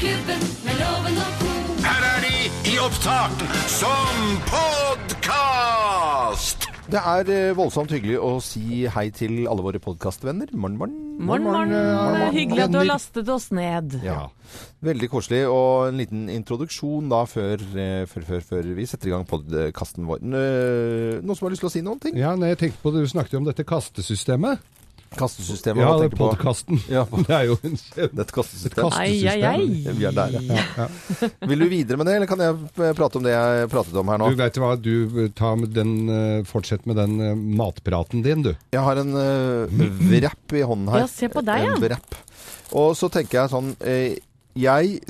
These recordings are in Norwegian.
Morgenklubben med loven og co. Her er de i opptak som podkast! Det er eh, voldsomt hyggelig å si hei til alle våre podkastvenner. Morgen, morgen. Morgen, morgen. Hyggelig at du har lastet oss ned. Ja. Veldig koselig. Og en liten introduksjon da før, eh, før, før, før vi setter i gang podkasten vår. Eh, Noen som har lyst til å si noen ting? Ja, nei, jeg tenkte på det, Du snakket jo om dette kastesystemet. Kastesystemet. Ja, det på? podkasten. Ja, Det er jo en kjent Det er et kastesystem. Ai, ai, ai. Vi er der, ja. Vil du videre med det, eller kan jeg prate om det jeg pratet om her nå? Du vet hva, du tar med den, eh, fortsett med den eh, matpraten din, du. Jeg har en uh, wrap i hånden her. Ja, se på deg, ja. En wrap. Og så tenker jeg sånn eh, Jeg,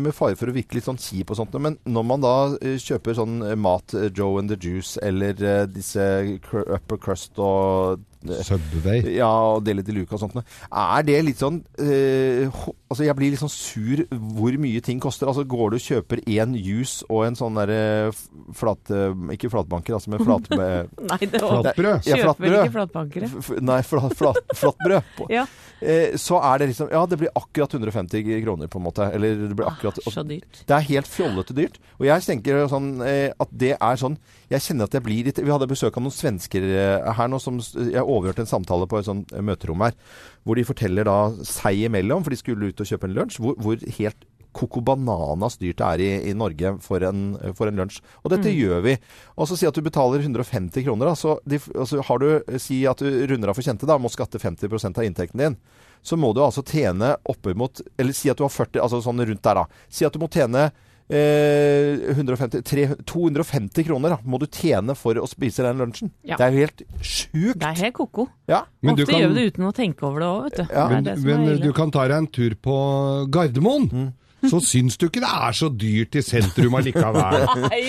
med fare for å virke litt sånn kjip og sånt, men når man da kjøper sånn mat, Joe and the Juice, eller disse Upper Crust og Subway. ja, og dele til luka og sånt. Er det litt sånn eh, Altså, jeg blir litt sånn sur hvor mye ting koster. Altså, går du og kjøper én juice og en sånn derre flat... eh, Ikke flatbanker, altså, men flat... Nei, det var Flatbrød. Ja, Kjøper ikke flatbankere? F- Nei, flat, flat, flatbrød. på- Ja. Eh, så er det liksom Ja, det blir akkurat 150 kroner, på en måte. Eller det blir akkurat Ah, Så dyrt. Det er helt fjollete dyrt. Og jeg tenker sånn eh, at det er sånn Jeg kjenner at jeg blir litt Vi hadde besøk av noen svensker eh, her nå som Jeg overhørte en samtale på et sånt eh, møterom her, hvor de forteller da seg imellom, for de skulle ut og kjøpe en lunsj, hvor, hvor helt Coco Banana styrt det er i, i Norge for en, for en lunsj. Og dette gjør vi. Og så si at du betaler 150 kroner. Da, så de, altså har du, si at du runder av for kjente, da, må skatte 50% av inntekten din. Så må du altså tjene oppimot Eller si at du har 40, altså sånn rundt der, da. Si at du må tjene eh, 150, 300, 250 kroner da, må du tjene for å spise den lunsjen. Ja. Det er jo helt sjukt. Det er helt ko-ko. Ja. Men Ofte kan- gjør vi det uten å tenke over det òg, vet du. Ja. Det Men, det som men du kan ta deg en tur på Gardermoen. Så syns du ikke det er så dyrt i sentrum allikevel. Nei,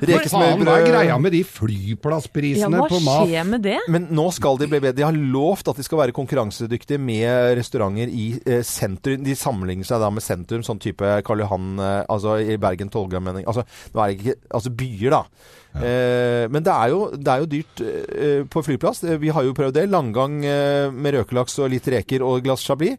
hva er greia med de flyplassprisene ja, hva på mat? skjer med det? Men nå skal de bli bedre. De har lovt at de skal være konkurransedyktige med restauranter i eh, sentrum. De sammenligner seg da med sentrum, sånn type Karl Johan, eh, altså i Bergen, Tolga-mening. Altså, nå er det ikke Altså byer, da. Eh, men det er jo, det er jo dyrt eh, på flyplass. Eh, Vi har jo prøvd det. Langgang med røkelaks og litt reker og et glass chablis.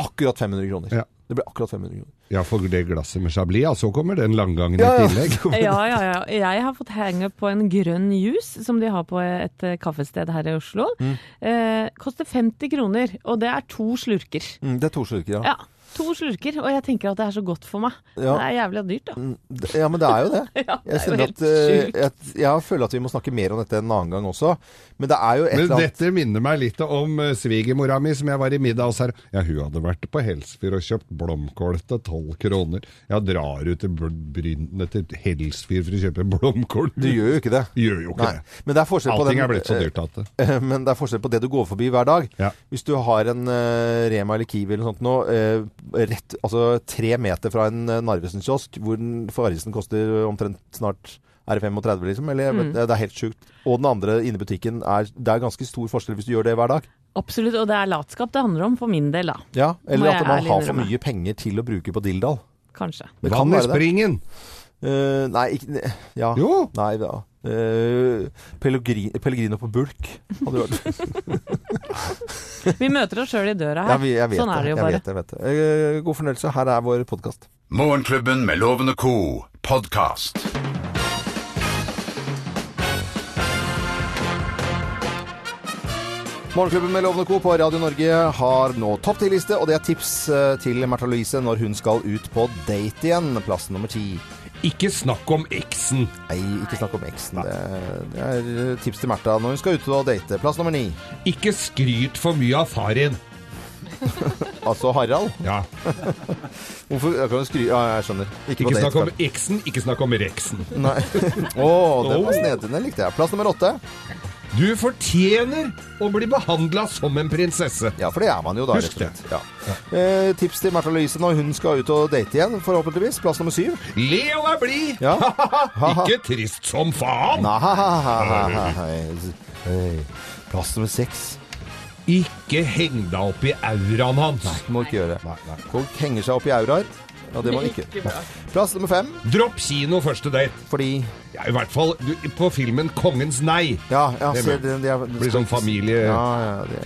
Akkurat 500 kroner. Ja. Det ble akkurat 500 kroner. Ja, for det glasset med chablis, ja, så kommer den langgangen Ja, i tillegg. Ja, ja, ja. Jeg har fått henge på en grønn juice som de har på et eh, kaffested her i Oslo. Mm. Eh, koster 50 kroner, og det er to slurker. Mm, det er to slurker, ja. Ja, to slurker, og jeg tenker at det er så godt for meg. Ja. Det er jævlig dyrt, da. Mm, Ja, men det er jo det. Ja, det Jeg, er jo helt at, eh, jeg, jeg føler at vi må snakke mer om dette en annen gang også. Men det er jo et Men eller annet dette minner meg litt om uh, svigermora mi som jeg var i middag hos her. Ja, hun hadde vært på Helsfyr og kjøpt blomkål til tolv kroner. Ja, drar du til Br- Brynne til Helsfyr for å kjøpe blomkål? Du gjør jo ikke det. Gjør jo ikke Nei. det. Men det er forskjell på den, er blitt så dyrt at det eh, Men det er forskjell på det du går forbi hver dag. Ja. Hvis du har en uh, Rema eller Kiwi eller noe sånt nå, eh, rett, altså tre meter fra en uh, Narvesen-kiosk, hvor den farrisen koster omtrent snart er det 35, liksom? Eller, Mm. Det er helt sjukt. Og den andre inne i butikken er Det er ganske stor forskjell hvis du gjør det hver dag. Absolutt, og det er latskap det handler om, for min del, da. Ja, Eller at man har for mye penger til å bruke på Dildal. Kanskje. Det kan Vann i springen! Uh, nei, ikke Ja. Jo! Nei, ja. Uh, Pellegrino på bulk hadde vært Vi møter oss sjøl i døra Ja, her. vi, jeg vet sånn er det jo jeg bare. Vet det, jeg vet det. Eh, god fornøyelse. Her er vår podkast. Morgenklubben med Lovende co. podkast. Morgenklubben med Lovende Co. på Radio Norge har nå topp ti-liste, og det er tips eh, til Märtha Louise når hun skal ut på date igjen. Plass nummer ti. Ikke snakk om eksen! Nei, ikke snakk om eksen. Det, det er tips til Märtha når hun skal ut og date. Plass nummer ni. Ikke skryt for mye av far din! Altså Harald. Ja. Hvorfor jeg kan jo skry... Ja, jeg skjønner. Ikke, Ikke date. snakk om eksen, ikke snakk om reksen. Nei. Å, den var snedig. Den likte jeg. Plass nummer åtte. Du fortjener å bli behandla som en prinsesse. Ja, for det er man jo da, Husk rett og slett. Ja. Eh, tips til Märtha Louise når hun skal ut og date igjen, forhåpentligvis. Plass nummer syv. Le og vær blid! Ja. Ikke trist som faen! Nei. Plass nummer seks. Ikke heng deg opp i auraen hans. Nei, Må ikke gjøre det. Folk henger seg opp i auraer. Ja, det var ikke. Plass nummer fem, Dropp kino første date. fordi Ja, I hvert fall du, på filmen 'Kongens nei'. Ja, ja Det se, det, det, er- Blir sånn familiefilm. ja, ja, det,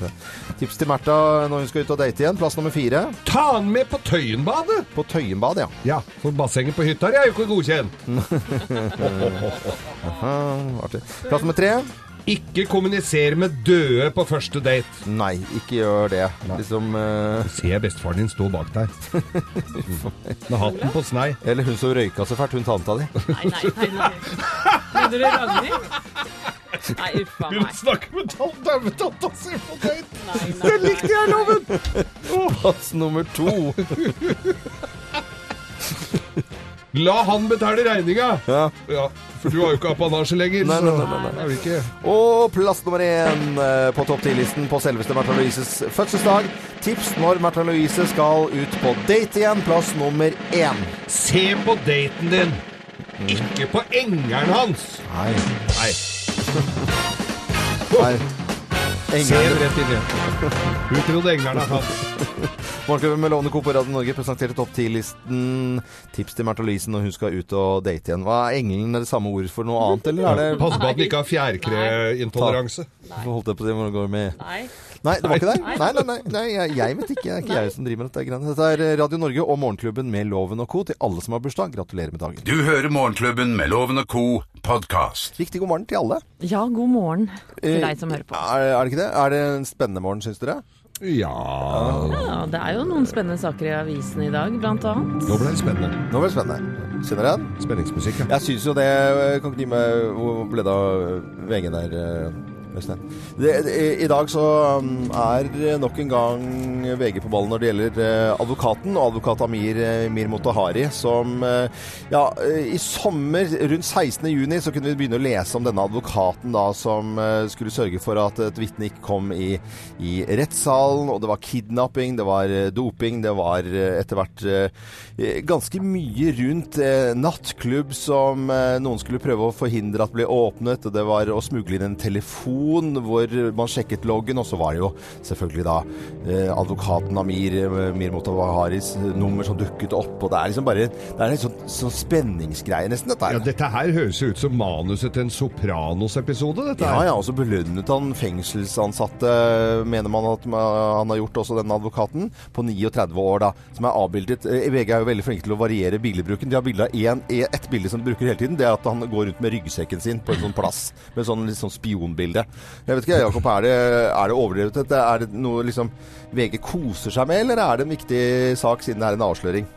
det. Tips til Märtha når hun skal ut og date igjen. Plass nummer fire. Ta han med på Tøyenbadet! På Tøyenbadet, ja. Ja, for bassenget på hytta er jo ikke godkjent. Artig. Plass nummer tre. Ikke kommunisere med døde på første date. Nei, ikke gjør det. Liksom uh... Ser bestefaren din stå bak deg. Med hatten på snei. Eller hun som røyka så fælt, hun tanta di. Nei, nei, nei. nei. Mener du Ragnhild? Nei, uff a meg. snakker med daue-tanta si på date. Nei, nei, nei. jeg, Loven! Plass nummer to. La han betale regninga! Ja. Ja, for du har jo ikke apanasje lenger. Nei, så nei, nei, nei, nei. Og plass nummer én eh, på topp 10-listen på selveste Märtha Louises fødselsdag. Tips når Märtha Louise skal ut på date igjen. Plass nummer én. Se på daten din! Ikke på engelen hans! Nei. Nei, Nei. se rett inn igjen. Hun trodde englerne fantes. Morgenklubben med Lovende Co på Radio Norge presenterte topp 10-listen. Tips til Märtha Louise når hun skal ut og date igjen. Hva er engelen? Er det samme ord for noe annet, eller er det Pass på at den ikke har fjærkreintoleranse. Holdt jeg på å si hvordan det går med Nei. Nei, det var ikke deg? Nei, nei, nei, nei jeg, jeg vet ikke. Det er ikke jeg som driver med dette greiene. Dette er Radio Norge og Morgenklubben med Loven og Co. til alle som har bursdag. Gratulerer med dagen. Du hører Morgenklubben med Loven og Co. podkast. Riktig god morgen til alle. Ja, god morgen til Eh, deg som hører på. Er, er det ikke det? Er det en spennende morgen, syns dere? Ja Ja, det er jo noen spennende saker i avisen i dag, blant annet. Nå ble det spennende. Nå blir det spennende. Kjenner du den? Spenningsmusikk, ja. Jeg syns jo det Kan ikke gi meg Hvor ble det av VG der, eh, I dag så um, er nok en gang VG på ballen når det gjelder eh, advokaten og advokat Amir eh, Mir Motahari, som eh, Ja, eh, i sommer, rundt 16. juni, så kunne vi begynne å lese om denne advokaten da som eh, skulle sørge for at et vitne ikke kom i, i rettssalen, og det var kidnapping, det var eh, doping, det var eh, etter hvert eh, ganske mye rundt eh, nattklubb som eh, noen skulle prøve å forhindre at ble åpnet. og Det var å smugle inn en telefon hvor man sjekket loggen, og så var det jo selvfølgelig da eh, advokaten Amir eh, Mir Motawaharis nummer som dukket opp. og Det er liksom bare Det er en sånn, sånn spenningsgreie, nesten, dette Ja. Dette her høres jo ut som manuset til en Sopranos-episode, dette Ja, her. ja, og så belønnet han fengselsansatte, mener man at han har gjort, også denne advokaten, på 39 år, da, som er avbildet. Eh, VG er jo veldig flinke til å variere bildebruken. De har bilde av en, ett bilde som de bruker hele tiden, det er at han går rundt med ryggsekken sin på en sånn plass, med sånn litt sånn spionbilde. Jeg vet ikke, Jakob, er det, er det overdrevet? Er det noe liksom VG koser seg med, eller er det en viktig sak siden det er en avsløring?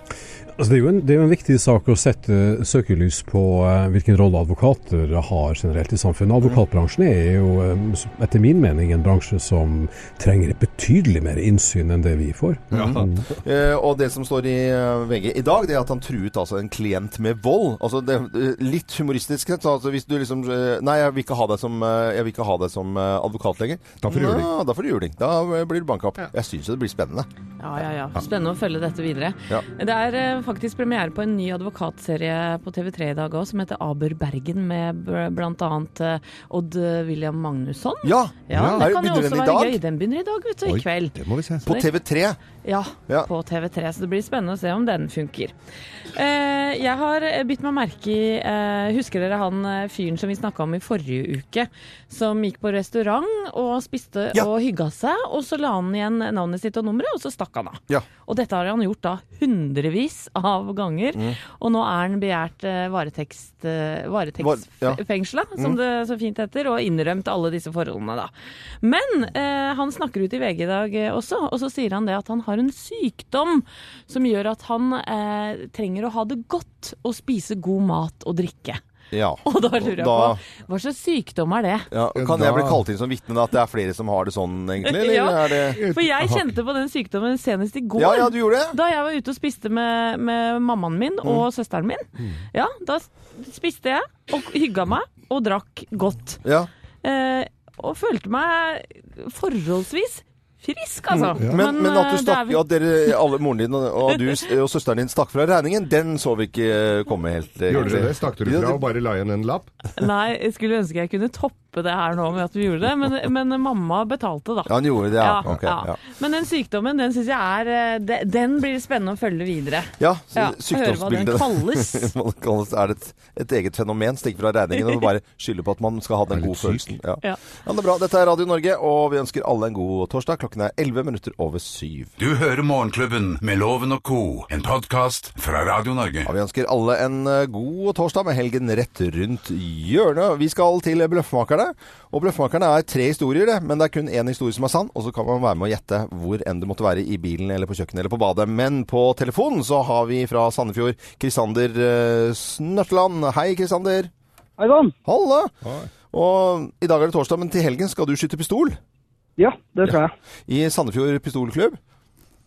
Altså, det, er jo en, det er jo en viktig sak å sette søkelys på eh, hvilken rolle advokater har generelt i samfunnet. Advokatbransjen er jo eh, etter min mening en bransje som trenger et betydelig mer innsyn enn det vi får. Eh, og det som står i eh, VG i dag, det er at han truet altså en klient med vold. Altså det, eh, litt humoristisk sett. Altså hvis du liksom Nei, jeg vil ikke ha deg som, jeg vil ikke ha deg som advokat lenger. Da får du juling. Da får du juling. Da blir du banka opp. Jeg syns jo det blir spennende. Ja, ja, ja. Spennende å følge dette videre. Ja. Det er eh, faktisk premiere på en ny advokatserie på TV3 i dag òg, som heter Aber Bergen, med bl.a. eh, Odd William Magnusson. Ja! Ja, Er det kan jo også være dag? gøy. Den begynner i dag, vet du. I kveld. det må vi se. På TV3. Ja, Ja. på TV3, så det blir spennende å se om den funker. Eh, jeg har bitt meg merke i eh, Husker dere han eh, fyren som vi snakka om i forrige uke? Som gikk på restaurant og spiste Ja. og hygga seg, og så la han igjen navnet sitt og nummeret, og så stakk han av. Ja. Og dette har han gjort da hundrevis av ganger, og nå er han begjært eh, varetekst, eh, Var- ja. som som det så fint heter, og innrømt alle disse forholdene, da. Men eh, han snakker ut i VG i dag eh, også, og så sier han det at han har en sykdom som gjør at han eh, trenger å ha det godt og spise god mat og drikke. Ja. Og da lurer jeg Da- på, hva slags sykdom er det? Ja, kan jeg bli kalt inn som vitne, da? At det er flere som har det sånn, egentlig? Eller Ja. er det For jeg kjente på den sykdommen senest i går. Ja, ja, du gjorde det? Da jeg var ute og spiste med, med mammaen min og søsteren min. Ja, da spiste jeg og hygga meg og drakk godt. Ja. Eh, og følte meg forholdsvis frisk, altså. Men, men at eh, du er stakk, vel- at dere, alle, moren din og, du og søsteren din stakk fra regningen, den så vi ikke komme helt. Gjorde egentlig. dere det? Stakk dere fra og bare la igjen en lapp? Nei, jeg skulle ønske jeg kunne toppe droppe det her nå med at vi gjorde det, men, men mamma betalte, da. Ja, han gjorde det, ja. Ja. ja. Men den sykdommen, den syns jeg er eh, Den blir spennende å følge videre. Ja, ja sykdomsbildet. høre hva den kalles. Er det et, et eget fenomen? Stikke fra regningen og bare skylde på at man skal ha den gode følelsen. Ja. Ja. ja, det er bra. Dette er Radio Norge, og vi ønsker alle en god torsdag. Klokken er 11 minutter over syv. Du hører Morgenklubben med Loven og co., en podkast fra Radio Norge. Ja, vi ønsker alle en eh, god torsdag med helgen rett rundt hjørnet. Vi skal til Bløffmakerne. Og Bløffmakerne er tre historier, det. Men det er kun én historie som er sann. Og så kan man være med å gjette hvor enn det måtte være i bilen eller på kjøkkenet eller på badet. Men på telefonen så har vi fra Sandefjord Krisander uh, Snørtland. Hei, Krisander. Hei sann. Halla! Og i dag er det torsdag, men til helgen skal du skyte pistol Ja, det skal jeg. i Sandefjord pistolklubb.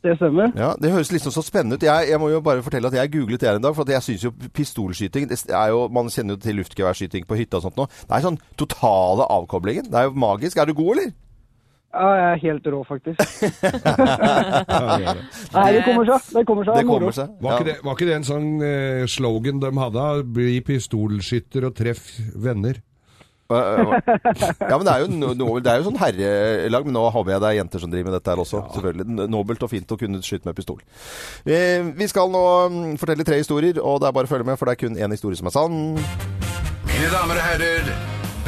Det stemmer. Ja, Det høres liksom så spennende ut. Jeg, jeg må jo bare fortelle at jeg googlet det her en dag, for at jeg syns jo pistolskyting det er jo, Man kjenner jo til luftgeværskyting på hytta og sånt nå. Det er sånn totale avkoblingen. Det er jo magisk. Er du god, eller? Ja, jeg er helt rå, faktisk. Nei, det kommer seg. Det kommer seg. Det kommer seg. Var, ikke det, var ikke det en sånn eh, slogan de hadde? Bli pistolskytter og treff venner. Ja, men det er jo, no, no- det er jo sånn herrelag, men nå håper jeg det er jenter som driver med dette her også. Selvfølgelig. Nobelt og fint å kunne skyte med pistol. Eh, vi skal nå mm, fortelle tre historier, og det er bare å følge med, for det er kun én historie som er sann. Mine damer og herrer,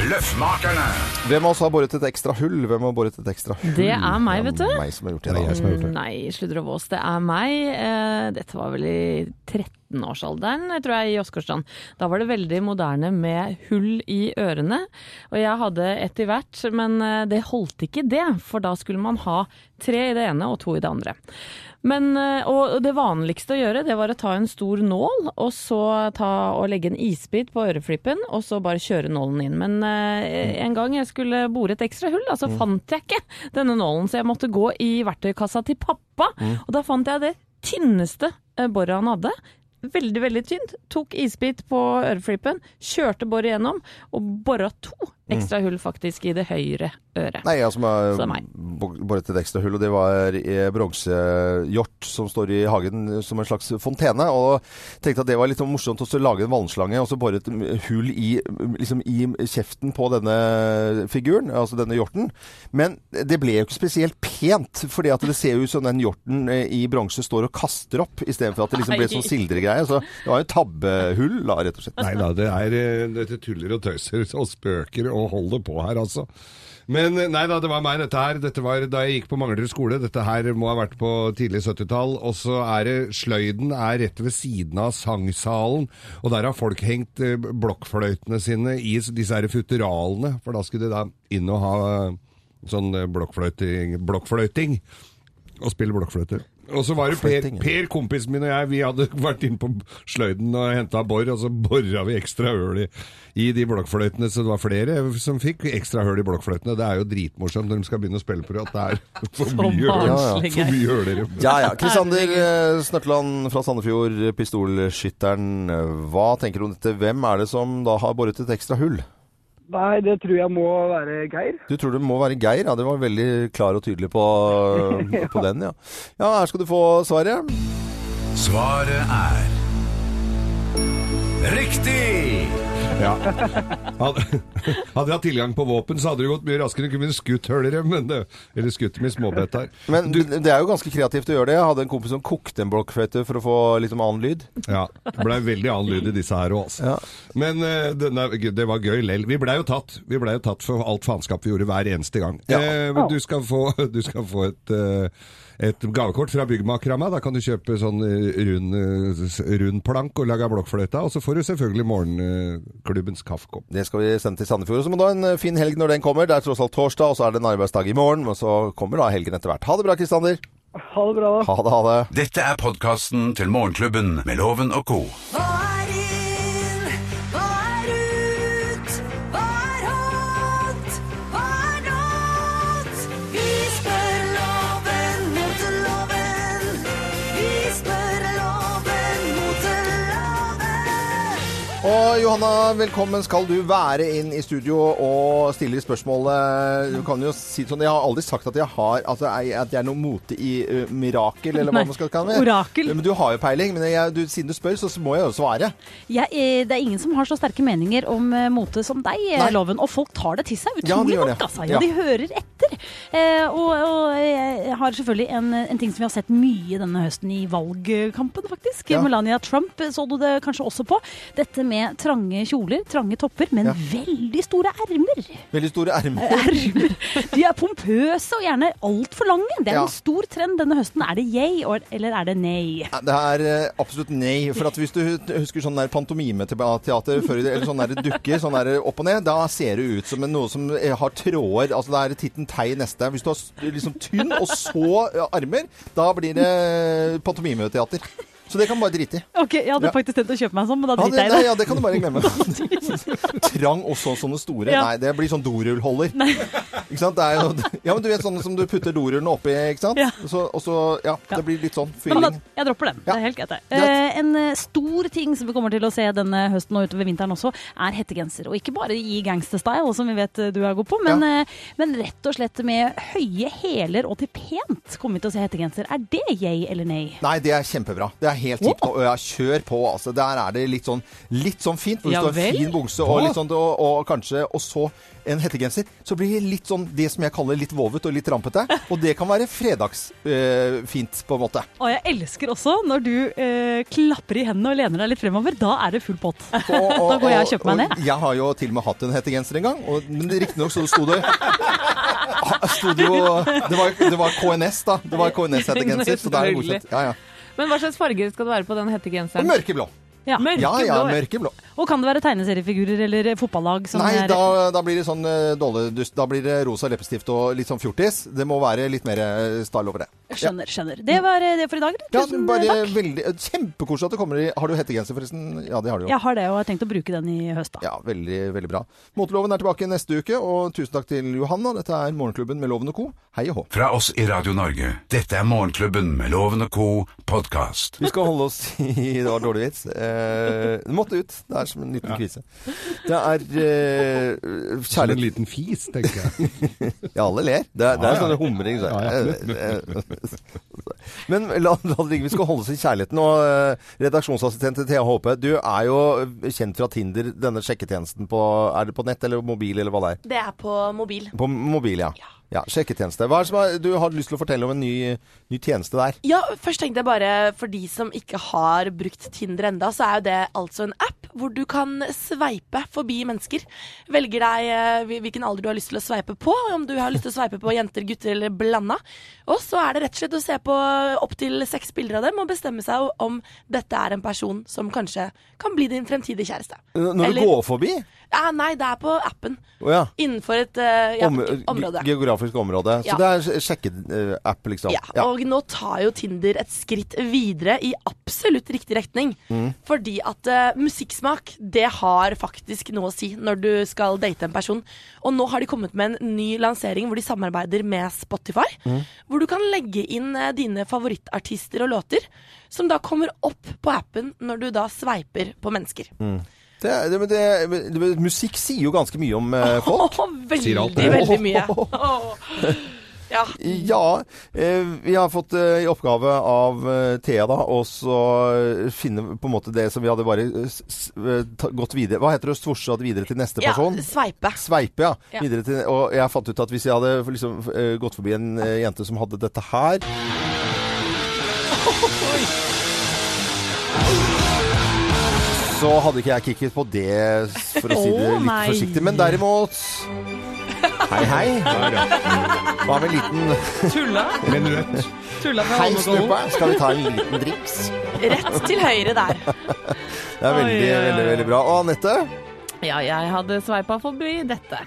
Bløffmakerne. Hvem av oss har boret et ekstra hull? Hvem har boret et ekstra hull? Det er meg, vet du. Det er meg som har gjort det. Det er jeg som har gjort det. Nei, sludder og vås, det er meg. Eh, Dette var vel i 13-årsalderen, tror jeg, i Åsgårdstrand. Da var det veldig moderne med hull i ørene. Og jeg hadde ett i hvert, men eh, det holdt ikke det. For da skulle man ha tre i det ene og to i det andre. Men, eh, og det vanligste å gjøre, det var å ta en stor nål, og så ta og legge en isbit på øreflippen, og så bare kjøre nålen inn. Men eh, en gang jeg skulle bore et ekstra hull, da, så fant jeg ikke denne nålen, så jeg måtte gå i verktøykassa til pappa, og da fant jeg det tynneste eh, boret han hadde. Veldig, veldig tynt. Tok isbit på øreflippen, kjørte boret gjennom, og bora to ekstra hull faktisk i det høyre øret. Nei, jeg som har er boret et ekstra hull, og det var i bronsehjort som står i hagen som en slags fontene. Og tenkte at det var litt sånn morsomt å lage en vannslange og så bore et hull i, liksom i kjeften på denne figuren, altså denne hjorten. Men det ble jo ikke spesielt pent, fordi at det ser jo ut som den hjorten eh, i bronse står og kaster opp, istedenfor at det liksom ble sånn sildregreie. Så det var jo tabbehull, da, rett og slett. Nei da, det er eh, dette tuller og tøyser og spøker og holder på her, altså. Men eh, nei da, det var meg dette her. Dette var da jeg gikk på Manglerud skole. Dette her må ha vært på tidlig 70-tall. Og så er det Sløyden er rett ved siden av sangsalen. Og der har folk hengt eh, blokkfløytene sine i disse her futuralene. For da skulle de da inn og ha eh, sånn blokkfløyting, blokkfløyting. Og spille blokkfløyte. Og så var det Per, per, kompisen min og jeg, vi hadde vært inne på sløyden og henta bor, og så bora vi ekstra høl i, i de blokkfløytene, så det var flere som fikk ekstra høl i blokkfløytene. Det er jo dritmorsomt når de skal begynne å spille på det, at det er for mye høl. i dem. Ja ja. Kristander eh, Snørtland fra Sandefjord, pistolskytteren. Hva tenker du om dette? Hvem er det som da har boret et ekstra hull? Nei, det tror jeg må være Geir. Du tror det må være Geir? Ja, det var veldig klar og tydelig på, på den, ja. Ja, her skal du få svaret. Svaret er Riktig! Ja. Hadde, hadde jeg hatt tilgang på våpen, så hadde det gått mye raskere. Kunne vi skutt det, eller skutt dem i småbiter. Men det er jo ganske kreativt å gjøre det. Jeg hadde en kompis som kokte en blokkfløyte for å få litt om annen lyd. Ja, det blei veldig annen lyd i disse her òg, altså. Ja. Men det, denne, det var gøy lell. Vi blei jo tatt. Vi ble jo tatt for alt faenskap vi gjorde hver eneste gang. Ja. Eh, du skal få, du skal få et, eh, et gavekort fra Byggmakerramma. Da kan du kjøpe sånn eh, rund, eh, rund plank og lage blokkfløyte. Og så får du selvfølgelig morgenklubbens kaffekopp. Det skal vi sende til Sandefjord. Så må du ha en eh, fin helg når den kommer. Det er tross alt torsdag, og så er det en arbeidsdag i morgen. Og så kommer da helgen etter hvert. Ha det bra, Kristander. Ha det bra. Ha det, ha det. Dette er podkasten til Morgenklubben med Loven og co. Og Johanna, velkommen skal du være inn i studio og stille spørsmålet. Du kan jo si sånn, Jeg har aldri sagt at jeg har altså, er- at jeg er noe mote i uh, mirakel, eller hva man skal kalle det. orakel. Men du har jo peiling. Men jeg, du, siden du spør, så må jeg jo svare. Jeg, eh, det er ingen som har så sterke meninger om eh, mote som deg, Nei. Loven. Og folk tar det til seg Ja, de utrolig gjør nok, altså. Ja, Ja. de hører etter. Eh, og, og jeg har selvfølgelig en, en ting som vi har sett mye denne høsten i valgkampen, faktisk. Ja. Melania Trump så du det kanskje også på. Dette med trange kjoler, trange topper, men Ja. veldig store ermer. Veldig store ermer. Ermer. De er pompøse og gjerne altfor lange. Det er Ja. en stor trend denne høsten. Er det yay, eller er det nei? Det er eh, absolutt nei. For hvis du husker sånn der pantomimeteater før, i eller sånn der dukker sånn der opp og ned, da ser det ut som en, noe som eh, har tråder. Altså det er titten tei neste. Hvis du har liksom tynn og så armer, da blir det pantomimeteater. Så det kan man bare drite i. Ok, Jeg hadde Ja. faktisk tenkt å kjøpe meg en sånn, men da Ja, driter det, jeg i det. ja, det kan du bare glemme. Trang også sånne store. Ja. Nei, det blir sånn dorullholder. Ikke sant? Det er jo, ja, men du vet sånne som du putter dorullene oppi, ikke sant? Ja. Så, og så, ja, det blir litt sånn Men da, jeg dropper den. Det er helt greit. det. Eh, en eh, stor ting som vi kommer til å se denne høsten og utover vinteren også, er hettegenser. Og ikke bare i gangsterstyle, som vi vet eh, du er god på, men, uh, men rett og slett med høye hæler og til pent kommer vi til å se hettegenser. Er det yay eller nay? Nei, det er kjempebra. Det er helt tipp topp. Ja, kjør på, altså. Der er det litt sånn, litt sånn fint. Hvis det Ja du har fin bukse og litt sånn, og, og kanskje Og så en hettegenser. Så blir det litt sånn det som jeg kaller litt vovet og litt rampete. Og det kan være fredagsfint, øh, fint, på en måte. Og jeg elsker også når du øh, klapper i hendene og lener deg litt fremover. Da er det full pott. Og, Da går jeg og kjøper meg ned. Jeg har jo til og med hatt en hettegenser en gang, og, men riktignok så sto det det, jo, det, var, det var KNS, da. Det var KNS-hettegenser. Så da er det godkjent. Ja, ja. Men hva slags farger skal det være på den hettegenseren? Mørkeblå. Ja. Ja, ja, Mørkeblå, mørkeblå. Og kan det være tegneseriefigurer eller fotballag som Nei, er da, da blir det sånn dårlig dårligdust. Da blir det rosa leppestift og litt sånn fjortis. Det må være litt mer eh, style over det. Skjønner, skjønner. Det var eh, det for i dag. Ja, Tusen bare takk. veldig Kjempekoselig at det kommer i Har du hettegenser, forresten? Ja, det har du jo. Jeg har det, og jeg har tenkt å bruke den i høst, da. Ja, veldig, veldig bra. Moteloven er tilbake neste uke, og tusen takk til Johanna. Dette er Morgenklubben med Loven og Co. Hei og hå. Fra oss i Radio Norge. Dette er Morgenklubben med Loven og Co. podkast. Vi skal holde oss i Det var dårlig vits. Eh, det måtte ut. Det er som en liten kvise. Det er kjærlighet Som en liten fis, tenker jeg. Ja, alle ler. Det er, det er Ja, ja. sånne humring. Så. Ja, Men la, la det ligge. Vi skal holde oss i kjærligheten. Og eh, redaksjonsassistent til Thea Håpe, du er jo kjent fra Tinder, denne sjekketjenesten på Er det på nett eller mobil, eller hva det er? Det er på mobil. På mobil, ja. Ja, Sjekketjeneste. Hva er det som er, du har lyst til å fortelle om en ny, ny tjeneste der? Ja, først tenkte jeg bare for de som ikke har brukt Tinder enda, så er jo det altså en app hvor du kan sveipe forbi mennesker. Velger deg eh, hvilken alder du har lyst til å sveipe på, om du har lyst til å sveipe på jenter, gutter eller blanda. Og så er det rett og slett å se på opptil seks bilder av dem og bestemme seg om dette er en person som kanskje kan bli din fremtidige kjæreste. Når du Eller- går forbi? Ja, nei, det er på appen. Oh, ja. Innenfor et uh, ja, Om, område. Geografisk område. Så det er sjekkeapp, liksom. Ja, og nå tar jo Tinder et skritt videre i absolutt riktig retning. Mm. Fordi at uh, musikksmak, det har faktisk noe å si når du skal date en person. Og nå har de kommet med en ny lansering hvor de samarbeider med Spotify. Mm. Hvor du kan legge inn uh, dine favorittartister og låter, som da kommer opp på appen når du da sveiper på mennesker. Det, det, men det, det, musikk sier jo ganske mye om eh, folk. Oh, veldig, Sier alt det. veldig mye. Oh. Ja. Ja, eh, vi har fått eh, i oppgave av eh, Thea da, å finne på en måte det som vi hadde bare s, s, gått videre. Hva heter det? Svorsa det videre til neste ja, person? sveipe. Sveipe, ja. Ja. Til, og jeg fant ut at hvis jeg hadde liksom, gått forbi en eh, jente som hadde dette her Så hadde ikke jeg kicket på det, for å si det litt nei. forsiktig. Men derimot Hei, hei. Hva med en liten Tulla? Tulla fra Hei, Holmenkollen. Skal vi ta en liten driks? Rett til høyre der. Det er veldig, Oi, oi, oi. veldig, veldig bra. Og Anette? Ja, jeg hadde sveipa forbi dette.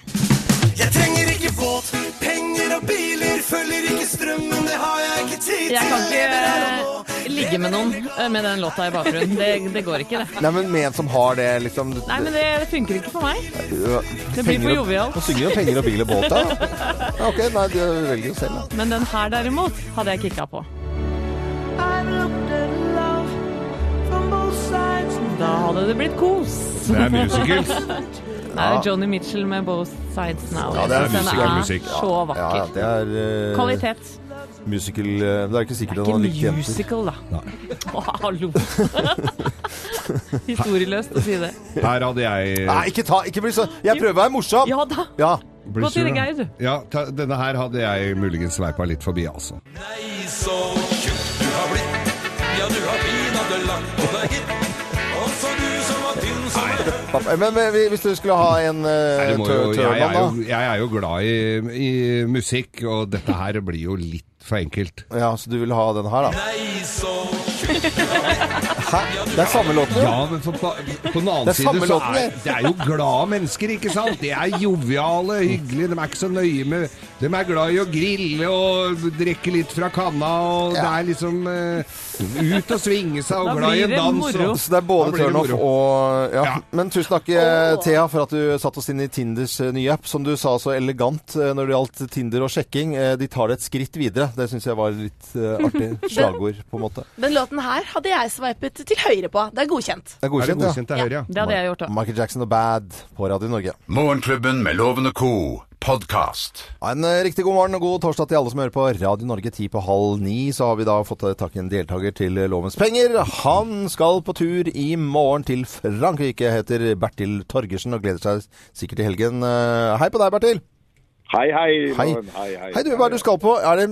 Jeg trenger ikke båt, penger og biler, følger ikke strømmen, det har jeg ikke tid til. Jeg kan ikke eh, ligge med noen eh, med den låta i bakgrunnen. Det, det går ikke, det. Nei, men med en som har det, liksom Nei, men det, det funker ikke for meg. Det blir for jovialt. Nå synger jo penger og bil og båt, da. Ja, ok, nei, du velger jo selv, da. Men den her derimot hadde jeg kicka på. Da hadde det blitt kos. Det er musicals. Det er Johnny Mitchell med Both Sides Now. Ja, det er Den musical musikk. så Ja, det er uh, Kvalitet. musical eh, Det er ikke sikkert Det han har er likt ikke jenter. musical, da. Å, hallo. Historieløst å si det. Her hadde jeg Nei, ikke ta Ikke bli så Jeg prøver å være morsom! Ja da. Ja. Blir Gå til det. Geir, du. Ja, ta, denne her hadde jeg muligens sveipa litt forbi, altså. Nei, så tjukk du har blitt. Ja, du har pinadø lagt på deg, gitt. Men, men hvis du skulle ha en Nei, uh, jeg, jo, da? jeg er jo glad i, i musikk, og dette her blir jo litt for enkelt. Ja, så du vil ha den her, da? Nei, så Hæ? Det er samme låten, jo. Ja, men for, på, på den annen side så låten, er det. er jo glade mennesker, ikke sant? De er joviale, hyggelige, de er ikke så nøye med De er glad i å grille og drikke litt fra kanna, og det er liksom uh, ut og svinge seg og Da glad i en dans. Og, Så det er både moro. og ja. Ja. Men tusen takk, oh. Thea, for at du satte oss inn i Tinders eh, nye app. Som du sa så elegant når det gjaldt Tinder og sjekking. De tar det et skritt videre. Det syns jeg var litt artig slagord, på en måte. Den låten her hadde jeg sveipet til høyre på. Det er godkjent. Det er Er det godkjent, ja. til høyre, ja? Det hadde jeg gjort òg. Michael Jackson og Bad på Radio Norge. Morgenklubben med Loven og co. Podcast. En eh, riktig god morgen og god torsdag til alle som hører på Radio Norge. Ti på halv ni så har vi da fått eh, tak i en deltaker til eh, Lovens penger. Han skal på tur i morgen til Frankrike. Heter Bertil Torgersen og gleder seg sikkert til helgen. Hei på deg, Bertil. Hei, hei. Hei. Hei, hei. Hei, du, hva er det du skal på? Det,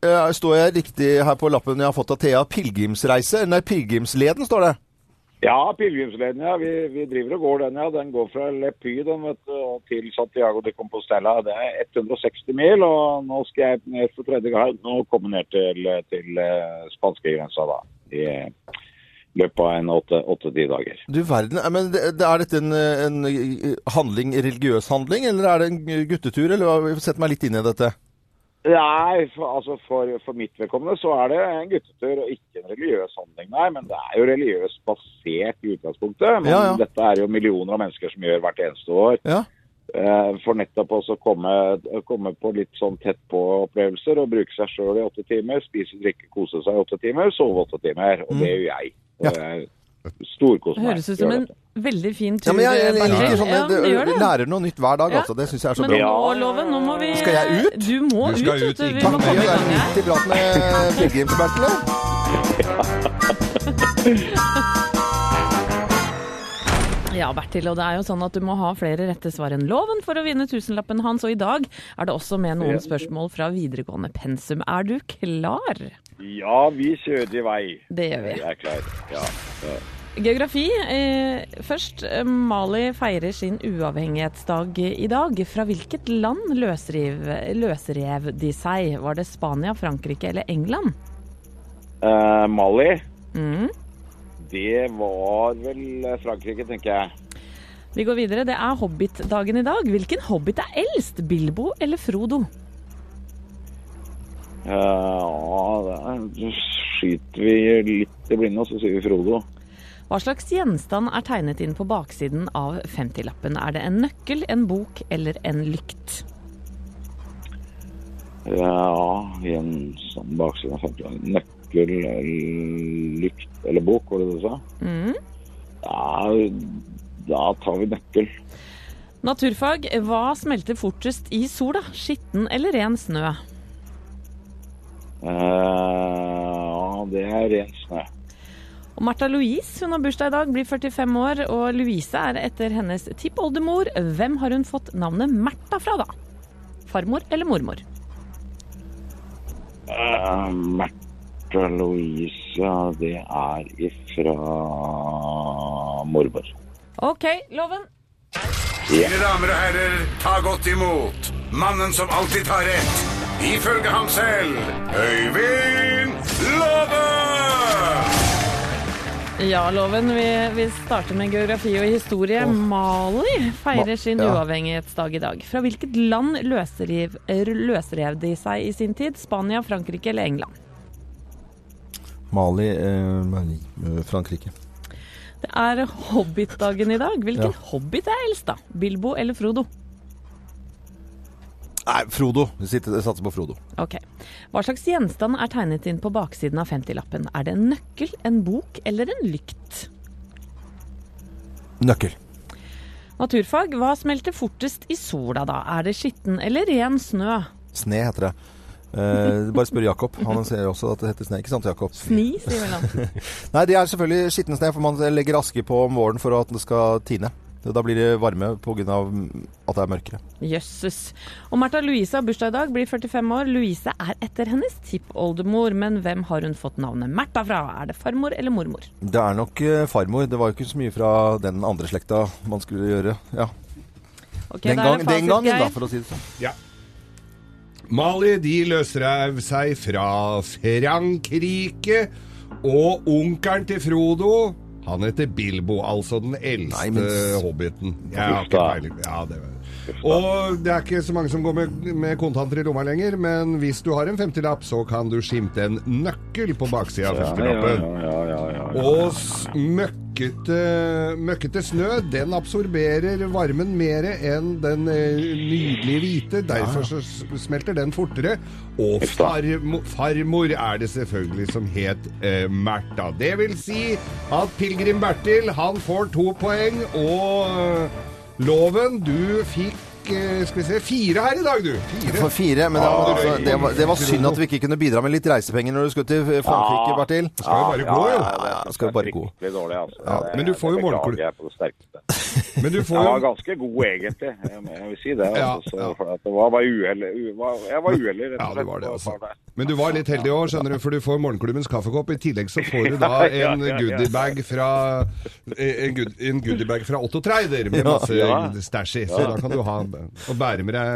eh, står jeg riktig her på lappen jeg har fått av Thea? Pilegrimsreise? Nei, Pilegrimsleden står det. Ja, pilegrimsleden, ja. Vi, vi driver og går den, ja. Den går fra Lepy den, vet du, til Santiago de Compostela. Det er 160 mil, og nå skal jeg ned for tredje gang og komme ned til, til eh, spanskegrensa da. I løpet av en åtte-ti dager. Du verden, eh, men er dette en, en eh, handling, religiøs handling, eller er det en guttetur? Eller? Sett meg litt inn i dette. Nei, for, altså for, for mitt vedkommende så er det en guttetur og ikke en religiøs handling, nei. Men det er jo religiøst basert i utgangspunktet. Men Ja, ja. dette er jo millioner av mennesker som gjør hvert eneste år. Ja. Eh, For nettopp å komme, komme på litt sånn tett på-opplevelser og bruke seg sjøl i åtte timer. Spise, drikke, kose seg i åtte timer, sove åtte timer. Og det gjør jeg. Ja. meg. Høres ut som en veldig fin tur. Ja, men jeg, jeg, jeg liker sånn, Ja, det, det det. lærer noe nytt hver dag, Ja. altså. Det syns jeg er så Men bra. nå, Ja. Loven, nå må vi Skal jeg ut? Du må Du skal ut, ut, du. Vi må komme i er gang her. midt i prat med pilegrimsbertel. eller? Ja, Bertil, og det er jo sånn at du må ha flere rette svar enn loven for å vinne tusenlappen hans, og i dag er det også med noen spørsmål fra videregående pensum. Er du klar? Ja, vi kjører i vei. Det gjør vi. Jeg er klar. Ja. ja. Geografi. Eh, først, eh, Mali feirer sin uavhengighetsdag i dag. Fra hvilket land løsrev, løsrev de seg? Var det Spania, Frankrike eller England? Uh, Mali, Mm. Det var vel Frankrike, tenker jeg. Vi går videre. Det er Hobbit-dagen i dag. Hvilken hobbit er eldst? Bilbo eller Frodo? Eh, Ja, da skyter vi litt i blinde, og så sier vi Frodo. Hva slags gjenstand er tegnet inn på baksiden av 50-lappen? Er det en nøkkel, en bok eller en lykt? Ja, i en sånn bakside av 50 Nøkkel, eller lykt eller bok, var det du sa? Mm. Ja, da tar vi nøkkel. Naturfag. Hva smelter fortest i sola? Skitten eller ren snø? Eh, Ja, det er ren snø. Og Martha Louise hun har bursdag i dag, blir 45 år, og Louise er etter hennes tippoldemor. Hvem har hun fått navnet Märtha fra, da? Farmor eller mormor? Uh, Märtha Louise, ja, det er ifra mormor. OK, Loven. Mine damer og herrer, ta godt imot mannen som alltid tar rett, ifølge ham selv, Øyvind Love! Ja, Loven. Vi, vi starter med geografi og historie. Mali feirer sin ja. uavhengighetsdag i dag. Fra hvilket land løsrev, løsrev de seg i sin tid? Spania, Frankrike eller England? Mali, eh, eh, Frankrike. Det er Hobbit-dagen i dag. Hvilken Ja. hobbit er eldst, da? Bilbo eller Frodo? Nei, Frodo. Vi satser på Frodo. Ok. Hva slags gjenstand er tegnet inn på baksiden av 50-lappen? Er det en nøkkel, en bok eller en lykt? Nøkkel. Naturfag. Hva smelter fortest i sola da? Er det skitten eller ren snø? Sne heter det. Eh, bare spør Jakob. Han ser også at det heter sne. Ikke sant, Jakob? Sni, sier vel han. Nei, det er selvfølgelig skitten sne, for man legger aske på om våren for at det skal tine. Da blir det varme pga. at det er mørkere. Jøsses. Og Märtha Louise har bursdag i dag, blir 45 år. Louise er etter hennes tippoldemor, men hvem har hun fått navnet Märtha fra? Er det farmor eller mormor? Det er nok eh, farmor. Det var jo ikke så mye fra den andre slekta man skulle gjøre. Ja. Okay, den, gang, den gangen, da, for å si det sånn. Ja. Mali de løsrev seg fra Frankrike, og onkelen til Frodo han heter Bilbo, altså den eldste Nei, men- hobbiten. Ja, det var. Og det er ikke så mange som går med, med kontanter i lomma lenger, men hvis du har en 50-lapp, så kan du skimte en nøkkel på baksida av Ja, ja, 50-lappen. ja, ja, ja, ja. Og s- møkkete, møkkete snø, den absorberer varmen mer enn den eh, nydelige hvite. Derfor så smelter den fortere. Og farmo, farmor er det selvfølgelig som het eh, Märtha. Det vil si at pilegrim Bertil, han får to poeng, og eh, Loven, du fikk skal vi se, fire her i dag, du. Fire. For fire, men det var, altså, det, var, det var synd at vi ikke kunne bidra med litt reisepenger når du skulle til Frankrike, Bertil. Det skal jo bare gå, jo. Ja, ja, ja, skal jo bare gå. Dårlig, altså. Ja, Det- men du får jo det på. Men du Jeg var ganske god, egentlig. Jeg må- jeg vil si det. Altså, ja, ja. for at det var bare uhell. Jeg var uheldig, rett Ja, og du slett. var det, på altså. Men du var litt heldig òg, skjønner du, for du får morgenklubbens kaffekopp. I tillegg så får du da Ja, ja, en ja, ja. goodiebag fra En, good, en goodiebag fra Otto Treider med masse Ja. stæsj i. Så da kan du ha og bære med deg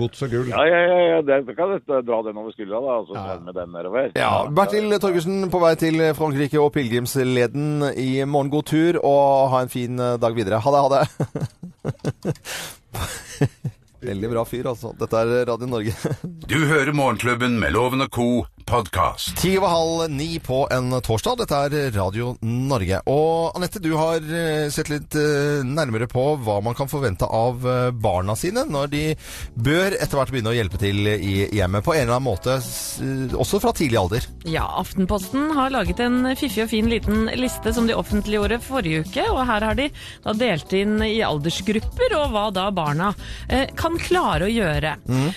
gods og gull. Ja, ja, ja, ja. Det, kan jeg dra den over skuldra, da, og så Ja. med den nedover. Ja, Bertil Torgersen på vei til Frankrike og pilegrimsleden i morgen. God tur, og ha en fin eh, dag videre. Ha det, ha det. Veldig bra fyr, altså. Dette er Radio Norge. Du hører Morgenklubben med Loven og co. podkast. Ti over halv ni på en torsdag. Dette er Radio Norge. Og Anette, du har eh, sett litt eh, nærmere på hva man kan forvente av eh, barna sine når de bør etter hvert begynne å hjelpe til i hjemmet på en eller annen måte, også fra tidlig alder. Ja, Aftenposten har laget en fiffig og fin liten liste som de offentliggjorde forrige uke. og Her har de da delt inn i aldersgrupper og hva da barna kan klare å gjøre. Mm.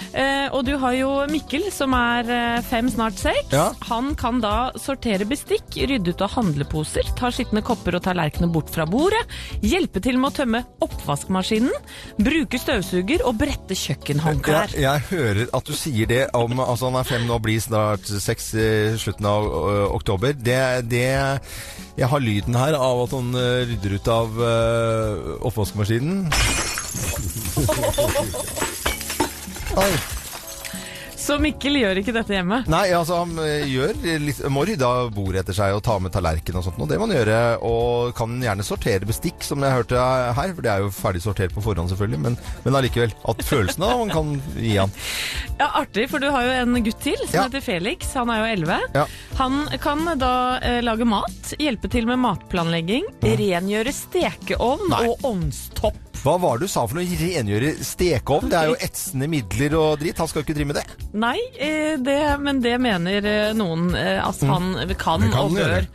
og du har jo Mikkel som er fem, snart seks. Ja. Han kan da sortere bestikk, rydde ut av handleposer, ta skitne kopper og tallerkener bort fra bordet, hjelpe til med å tømme oppvaskmaskinen, bruke støvsuger og brette kjøkkenhåndklær. Jeg, jeg hører at du sier det om Altså han er fem nå, blir snart seks i slutten av ø, oktober. Det, det Jeg har lyden her av at han ø, rydder ut av ø, oppvaskmaskinen. Oi. Så Mikkel gjør ikke dette hjemme. Nei, altså han gjør litt, må rydde av bordet etter seg og ta med tallerken og sånt. Og det må han gjøre. Og kan gjerne sortere bestikk, som jeg hørte her. For det er jo ferdig sortert på forhånd, selvfølgelig. Men, men allikevel. At følelsen av man kan gi han. Ja, Artig, for du har jo en gutt til som Ja. heter Felix. Han er jo 11. Ja. Han kan da eh, lage mat, hjelpe til med matplanlegging, rengjøre stekeovn Nei. og ovnstopp. Hva var det du sa for noe? Rengjøre stekeovn? Det er jo etsende midler og dritt. Han skal jo ikke drive med det. Nei, eh, det, men det mener eh, noen eh, at han kan, kan og bør.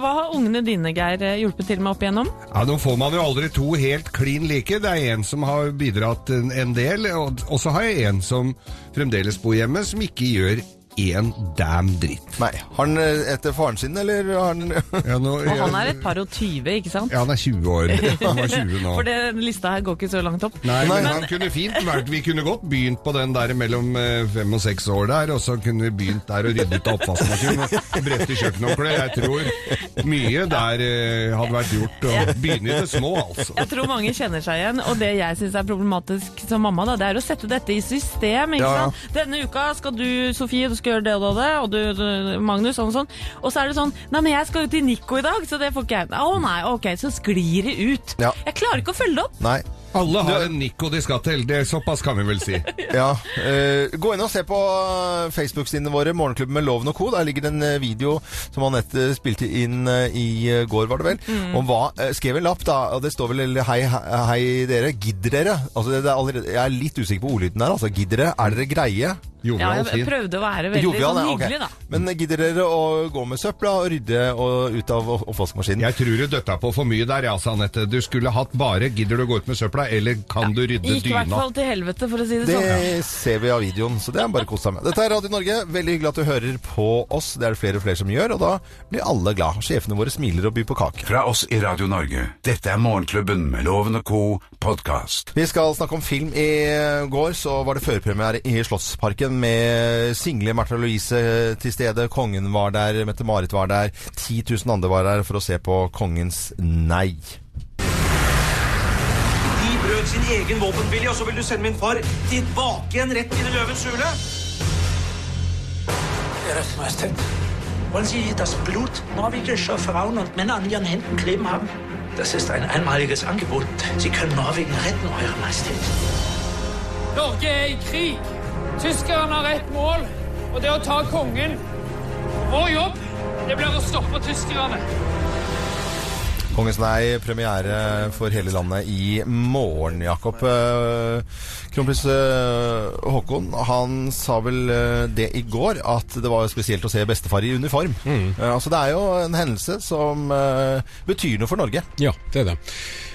Hva har ungene dine, Geir, hjulpet til med opp igjennom? Ja, Nå får man jo aldri to helt klin like. Det er en som har bidratt en, en del, og, og så har jeg en som fremdeles bor hjemme, som ikke gjør én damn dritt. Nei. Har han eh, etter faren sin, eller har han Ja, nå, Og han er et par og tyve, ikke sant? Ja, han er 20 år. Han var 20 nå. For det, lista her går ikke så langt opp. Nei, men han kunne fint vært Vi kunne godt begynt på den der mellom eh, fem og seks år der, og så kunne vi begynt der og ryddet av oppvaskmaskinen og brette kjøkkenhåndkle. Jeg tror mye der eh, hadde vært gjort. Og begynne i det små, altså. Jeg tror mange kjenner seg igjen, og det jeg syns er problematisk som mamma, da, det er å sette dette i system. ikke ja. sant? Denne uka skal du, Sofie, du skal gjøre det og det, og du, du Magnus, sånn og sånn. Og så er det sånn Nei, men jeg skal jo til Nico i dag, så det får ikke jeg. Å nei, ok, så sklir det ut. Ja. Jeg klarer ikke å følge det opp. Nei. Alle har en Nico de skal til. Det er såpass kan vi vel si. Ja. Uh, gå inn og se på eh, Facebook-sidene våre, Morgenklubben med Loven og Co. Der ligger det en eh, video som Anette spilte inn i går, var det vel. Mm. Om hva Skrev en lapp, da, og det står vel hei, hei, hei dere. Gidder dere? Altså, det er allerede, jeg er litt usikker på ordlyden her. Altså, gidder dere? Er dere greie? Ja, Jovial, jeg fin. prøvde å være veldig Jovial, sånn ja, okay. da. Men gidder dere å gå med søpla og rydde og ut av oppvaskmaskinen? Jeg tror du døtta på for mye der, ja, sa Anette. Du skulle hatt bare 'gidder du å gå ut med søpla', eller 'kan du rydde Gikk i hvert dyna'? fall til helvete, for å si det, Det sånn. ser vi av videoen, så det er bare å kose seg med. Dette er Radio Norge. Veldig hyggelig at du hører på oss. Det er det flere og flere som gjør, og da blir alle glad. Sjefene våre smiler og byr på kake. Fra oss i Radio Norge. Dette er Morgenklubben med Loven og co. podkast. Vi skal snakke om film. I går så var det førpremiere i Slottsparken med single Märtha Louise til stede. Kongen var der, Mette-Marit var der. 10 000 andre var der for å se på Kongens nei. De brøt sin egen våpenvilje, og så vil du sende min far tilbake igjen rett inn i løvens hule? Deres Majestet. wollen Sie das Blut norwegischer Frauen und Männer an Ihren Händen kleben haben? Das ist ein einmaliges Angebot. Sie können Norwegen retten, Eure Majestät. Norge er i krig. Tyskerne har ett mål, og det er å ta kongen. Vår jobb det blir å stoppe tyskerne. Kongens nei, premiere for hele landet i morgen, Jakob. Eh, Kronprins eh, Haakon han sa vel eh, det i går, at det var spesielt å se bestefar i uniform. Mm. altså Det er jo en hendelse som betyr noe for Norge. Ja, det er det.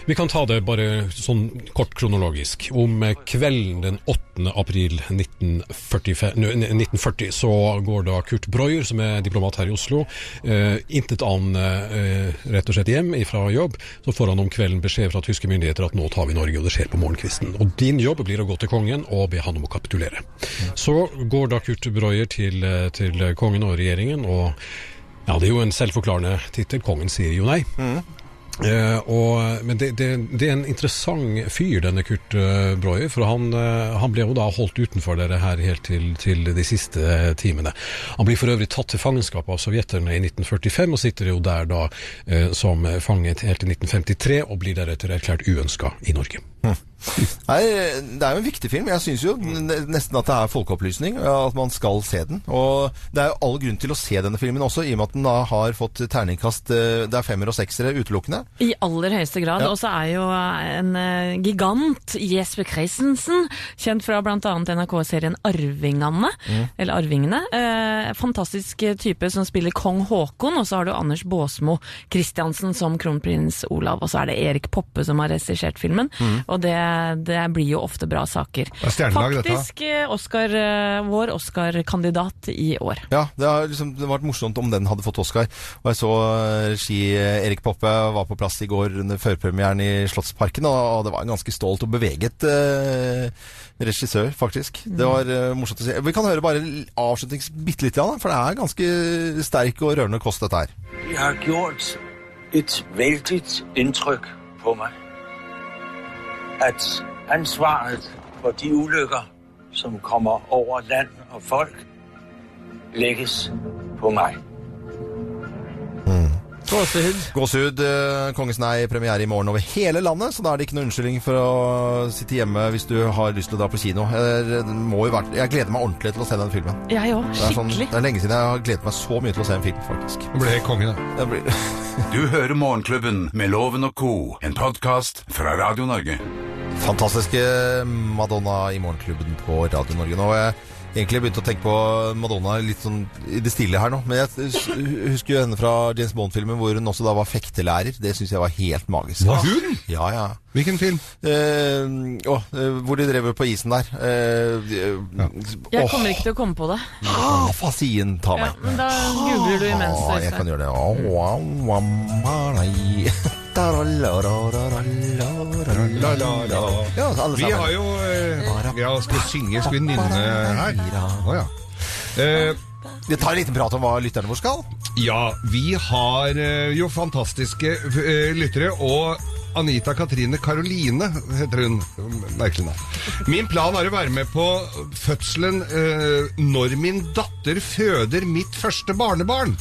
Vi kan ta det bare sånn kort kronologisk. Om kvelden den 8. april 1945, 1940 så går da Kurt Breuer, som er diplomat her i Oslo, eh, intet eh, rett og slett hjem fra jobb. Så får han om kvelden beskjed fra tyske myndigheter at nå tar vi Norge, og det skjer på morgenkvisten. Og din jobb blir å gå til kongen og be han om å kapitulere. Så går da Kurt Breuer til, eh, til kongen og regjeringen, og ja, det er jo en selvforklarende tittel. Kongen sier jo nei. Eh, og, men det, det, det er en interessant fyr, denne Kurt uh. For han, eh, han ble jo da holdt utenfor dere her helt til, til de siste eh, timene. Han blir for øvrig tatt til fangenskap av sovjeterne i 1945, og sitter jo der da eh, som fanget helt til 1953, og blir deretter erklært uønska i Norge. Nei, det er jo en viktig film. Jeg syns jo nesten at det er folkeopplysning, at man skal se den. Og det er jo all grunn til å se denne filmen også, i og med at den da har fått terningkast eh, Det er femmer og seksere utelukkende. I aller høyeste grad. Ja. Og så er jo en eh, gigant, Jesper Christensen, kjent fra bl.a. NRK-serien Arvingene, Mm. eller Arvingene. Eh, fantastisk type som spiller kong Haakon, og så har du Anders Baasmo Christiansen som kronprins Olav, og så er det Erik Poppe som har regissert filmen. Mm. Og det, det blir jo ofte bra saker. Det er stjernelag, dette. Faktisk eh, Oscar, eh, vår Oscar-kandidat i år. Ja, det har liksom det vært morsomt om den hadde fått Oscar. Og jeg så regi eh, Erik Poppe var på plass i går under førpremieren i Slottsparken, og, det var en ganske stolt og beveget eh, regissør, faktisk. Det var eh, morsomt å se. Vi kan høre bare avslutnings bitte litt, Jan, for det er ganske sterk og rørende kost, dette her. De har gjort et veldig inntrykk på mig, at ansvaret for de ulykker, som kommer over land og folk, legges på meg. Gåsehud. Gåsehud. eh, Kongens nei premiere i morgen over hele landet, så da er det ikke noe unnskyldning for å sitte hjemme hvis du har lyst til å dra på kino. Jeg, må jo være, jeg gleder meg ordentlig til å se den filmen. Jeg òg. Det er, sånn, Skikkelig. det er lenge siden jeg har gledet meg så mye til å se en film, faktisk. Du ble konge, da. Blir... Du hører Morgenklubben med Loven og co., en podkast fra Radio Norge. Fantastiske Madonna i Morgenklubben på Radio Norge. Nå jeg egentlig begynt å tenke på Madonna litt sånn i det stille her nå. Men jeg husker jo henne fra James Bond-filmen hvor hun også da var fektelærer. Det syns jeg var helt magisk. Var hun? Ja, ja. Hvilken film? Eh, å, eh, hvor de drev på isen der. Eh, Jeg kommer ikke til å komme på det. ah, Fasien ta Ja, men da googler du imens. Ah, jeg kan gjøre det. Oh, oh, oh. Ja, alle Vi har jo Ja, skal vi synge? Skal vi nynne her? Å ja. Vi tar en liten prat om hva lytterne våre skal. Ja, vi har jo fantastiske lyttere, og Anita Katrine Karoline heter hun. Merkelig navn. Min plan er å være med på fødselen når min datter føder mitt første barnebarn.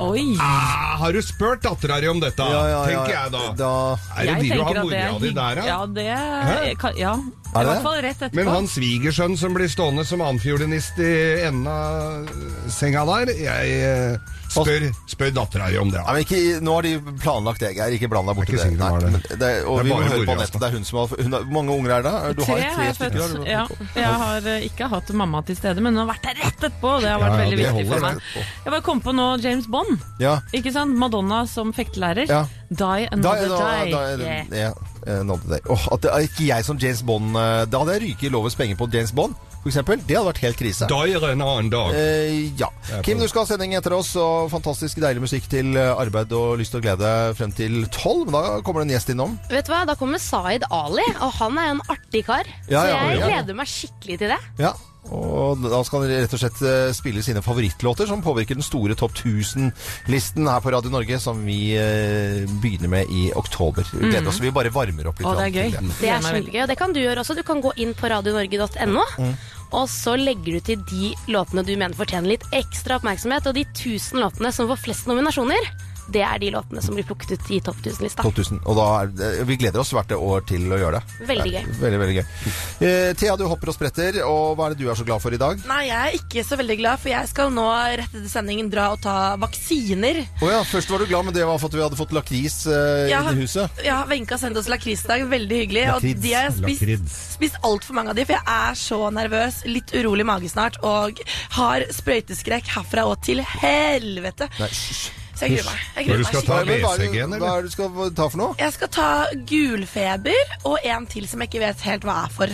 Oi! Ah, har du spurt dattera di om dette? Ja, ja, ja. Tenker jeg da. Da Er det Jeg de du har mora di der, da? Ja, det kan, ja. Er I hvert fall rett etterpå. Men han svigersønnen som blir stående som annenfiolinist i enden av senga der, jeg, eh, Spør, spør dattera di om det. Nei, men ikke, nå har de planlagt det, Geir. Ikke bland deg borti Det er det. men det. Og Det er vi må høre på nettet. Det er hun som har hun har, Hvor mange unger er det? Du Tre har har jeg stykker, har du? Ja, jeg har eh, ikke hatt mamma til stede, men hun har vært der rett etterpå. Det har vært Ja, ja, veldig viktig for meg. Jeg bare kom på nå James Bond. Ja. Ikke sant? Madonna som fektelærer. Ja. Die Da, another die, day. die Yeah. ja, another day. At det er ikke jeg som James Bond eh, Da hadde jeg ryket i lovens penger på James Bond, eksempel. Det hadde vært helt krise. Dyer en annen dag. Eh, ja. Kim, du skal ha sending etter oss, og fantastisk deilig musikk til eh, arbeid og lyst og glede frem til tolv. Men da kommer det en gjest innom. Vet du hva, Da kommer Zaid Ali, og han er jo en artig kar. Ja, så ja, jeg ja. gleder meg skikkelig til det. Ja. Og da skal han rett og slett eh, spille sine favorittlåter, som påvirker den store topp 1000-listen her på Radio Norge, som vi eh, begynner med i oktober. Gleder Mm. oss. Vi bare varmer opp litt. Å, det er gøy. Det er kjempegøy, og det kan du gjøre også. Du kan gå inn på radionorge.no. Mm. Og så legger du til de låtene du mener fortjener litt ekstra oppmerksomhet. Og de 1000 låtene som får flest nominasjoner, det er de låtene som blir plukket ut i topp 1000-lista. Topp 1000. Og da er, vi gleder oss hvert år til å gjøre det. Veldig gøy. Veldig, veldig gøy. Eh, Thea, du hopper og spretter, og hva er det du er så glad for i dag? Nei, jeg er ikke så veldig glad, for jeg skal nå rett etter sendingen dra og ta vaksiner. Å ja, først var du glad, men det var for at vi hadde fått lakris eh, Ja, inn i huset. Ja, Wenche har sendt oss lakris i dag. Veldig hyggelig. Lakrids. Og de har jeg spist, Lakrids. spist altfor mange av de, for jeg er så nervøs, litt urolig mage snart, og har sprøyteskrekk herfra og til helvete. Nei. Så jeg gruer meg. Jeg gruer meg Hva er det- Hva er det du skal ta for noe? Jeg skal ta gulfeber og en til som jeg ikke vet helt hva er for.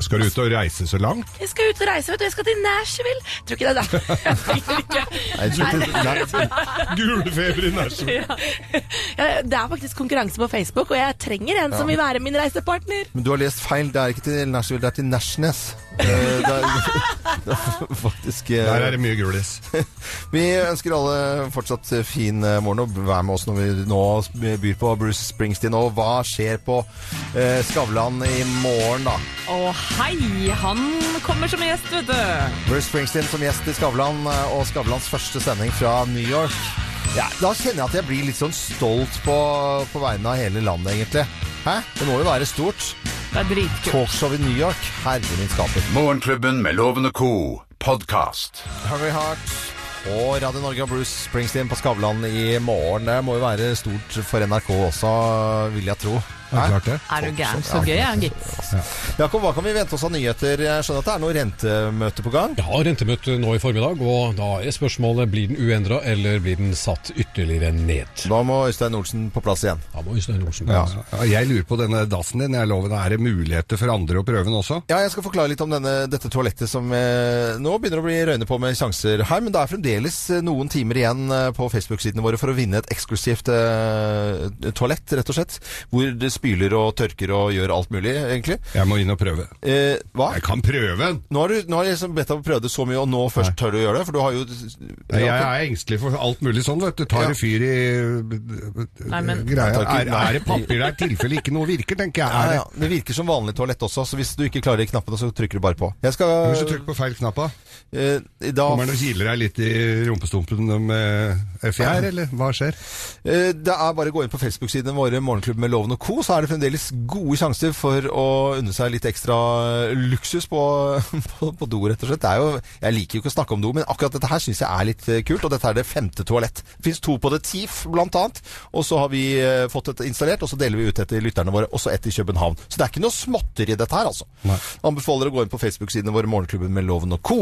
Skal du ut og reise så langt? Jeg skal ut og reise, vet du. Jeg skal til Nashville. Tror ikke det er det. Jeg trenger ikke. Nei, jeg til- Gulfeber i Nashville. Ja, Det er faktisk konkurranse på Facebook, og jeg trenger en Ja. som vil være min reisepartner. Men du har lest feil. Det er ikke til Nashville, det er til Nashnes. Eh, det er, det er faktisk eh, Der er det mye gulis. Vi ønsker alle fortsatt fin eh, morgen, og vær med oss når vi nå byr på Bruce Springsteen. Og hva skjer på eh, Skavlan i morgen, da? Å hei, han kommer som gjest, vet du. Bruce Springsteen som gjest i Skavlan, eh, og Skavlans første sending fra New York. Ja, da kjenner jeg at jeg blir litt sånn stolt på, på vegne av hele landet, egentlig. Hæ? Det må jo være stort. Det er dritkult. Talkshow i New York. Herre min skaper. Morgenklubben med Loven og Co. podkast. Harry Hart og Radio Norge og Bruce Springsteen på Skavlan i morgen. Det må jo være stort for NRK også, vil jeg tro. Ja. Er du gæren? Så gøy, ja, gitt. Jakob, hva kan vi vente oss av nyheter? Jeg skjønner at det er noe rentemøte på gang? Ja, rentemøte nå i formiddag, og da er spørsmålet blir den uendra eller blir den satt ytterligere ned. Da må Øystein Olsen på plass igjen. Da må Øystein Olsen Ja. Ja, jeg lurer på denne dassen din. Jeg lover, Er det muligheter for andre å prøve den også? Ja, jeg skal forklare litt om denne, dette toalettet som eh, nå begynner å bli røyne på med sjanser her. Men det er fremdeles eh, noen timer igjen eh, på Facebook-sidene våre for å vinne et eksklusivt eh, toalett, rett og slett. Hvor det spyler og tørker og gjør alt mulig, egentlig. Jeg må inn og prøve. Eh, hva? Jeg kan prøve! Nå har, du, nå har jeg liksom bedt deg om å prøve det så mye, og nå først tør du å gjøre det? For du har jo Nei, Jeg er engstelig for alt mulig sånn, vet du. Tar Ja. det fyr i Nei, men- greia. Er, er det papir der i tilfelle ikke noe virker, tenker jeg. ja, Er det? ja. Det virker som vanlig toalett også, så hvis du ikke klarer de knappene, så trykker du bare på. Jeg skal Hvis du trykker på feil knapp, da? eh, da, Kommer den og kiler deg litt i rumpestumpen med fjær, eller hva skjer? Eh, Det er bare å gå inn på Facebook-sidene våre, Morgenklubben med Loven og Co., så er det fremdeles gode sjanser for å unne seg litt ekstra luksus på, på, på do, rett og slett. Det er jo, jeg liker jo ikke å snakke om do, men akkurat dette her syns jeg er litt eh, kult, og dette er det femte toalett. Det fins to på The Thief, blant annet, og så har vi eh, fått et installert, og så deler vi ut et til lytterne våre, også et i København. Så det er ikke noe småtteri dette her, altså. Anbefaler å gå inn på Facebook-sidene våre, Morgenklubben med Loven og Co.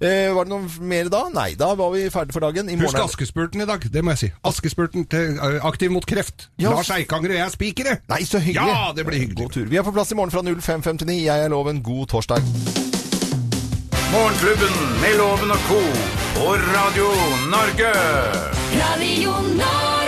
Eh, var det noe mer da? Nei, da var vi ferdige for dagen. I Husk er- Askespurten i dag, det må jeg si. Askespurten til Aktiv mot kreft. Ja. Lars Eikanger og jeg er spikere! Nei, Nei, så hyggelig! Ja, det blir hyggelig. God tur. Vi er på plass i morgen fra 05.59. Jeg er Loven. God torsdag. Morgenklubben med Loven og co. på Radio Norge. Radio Norge.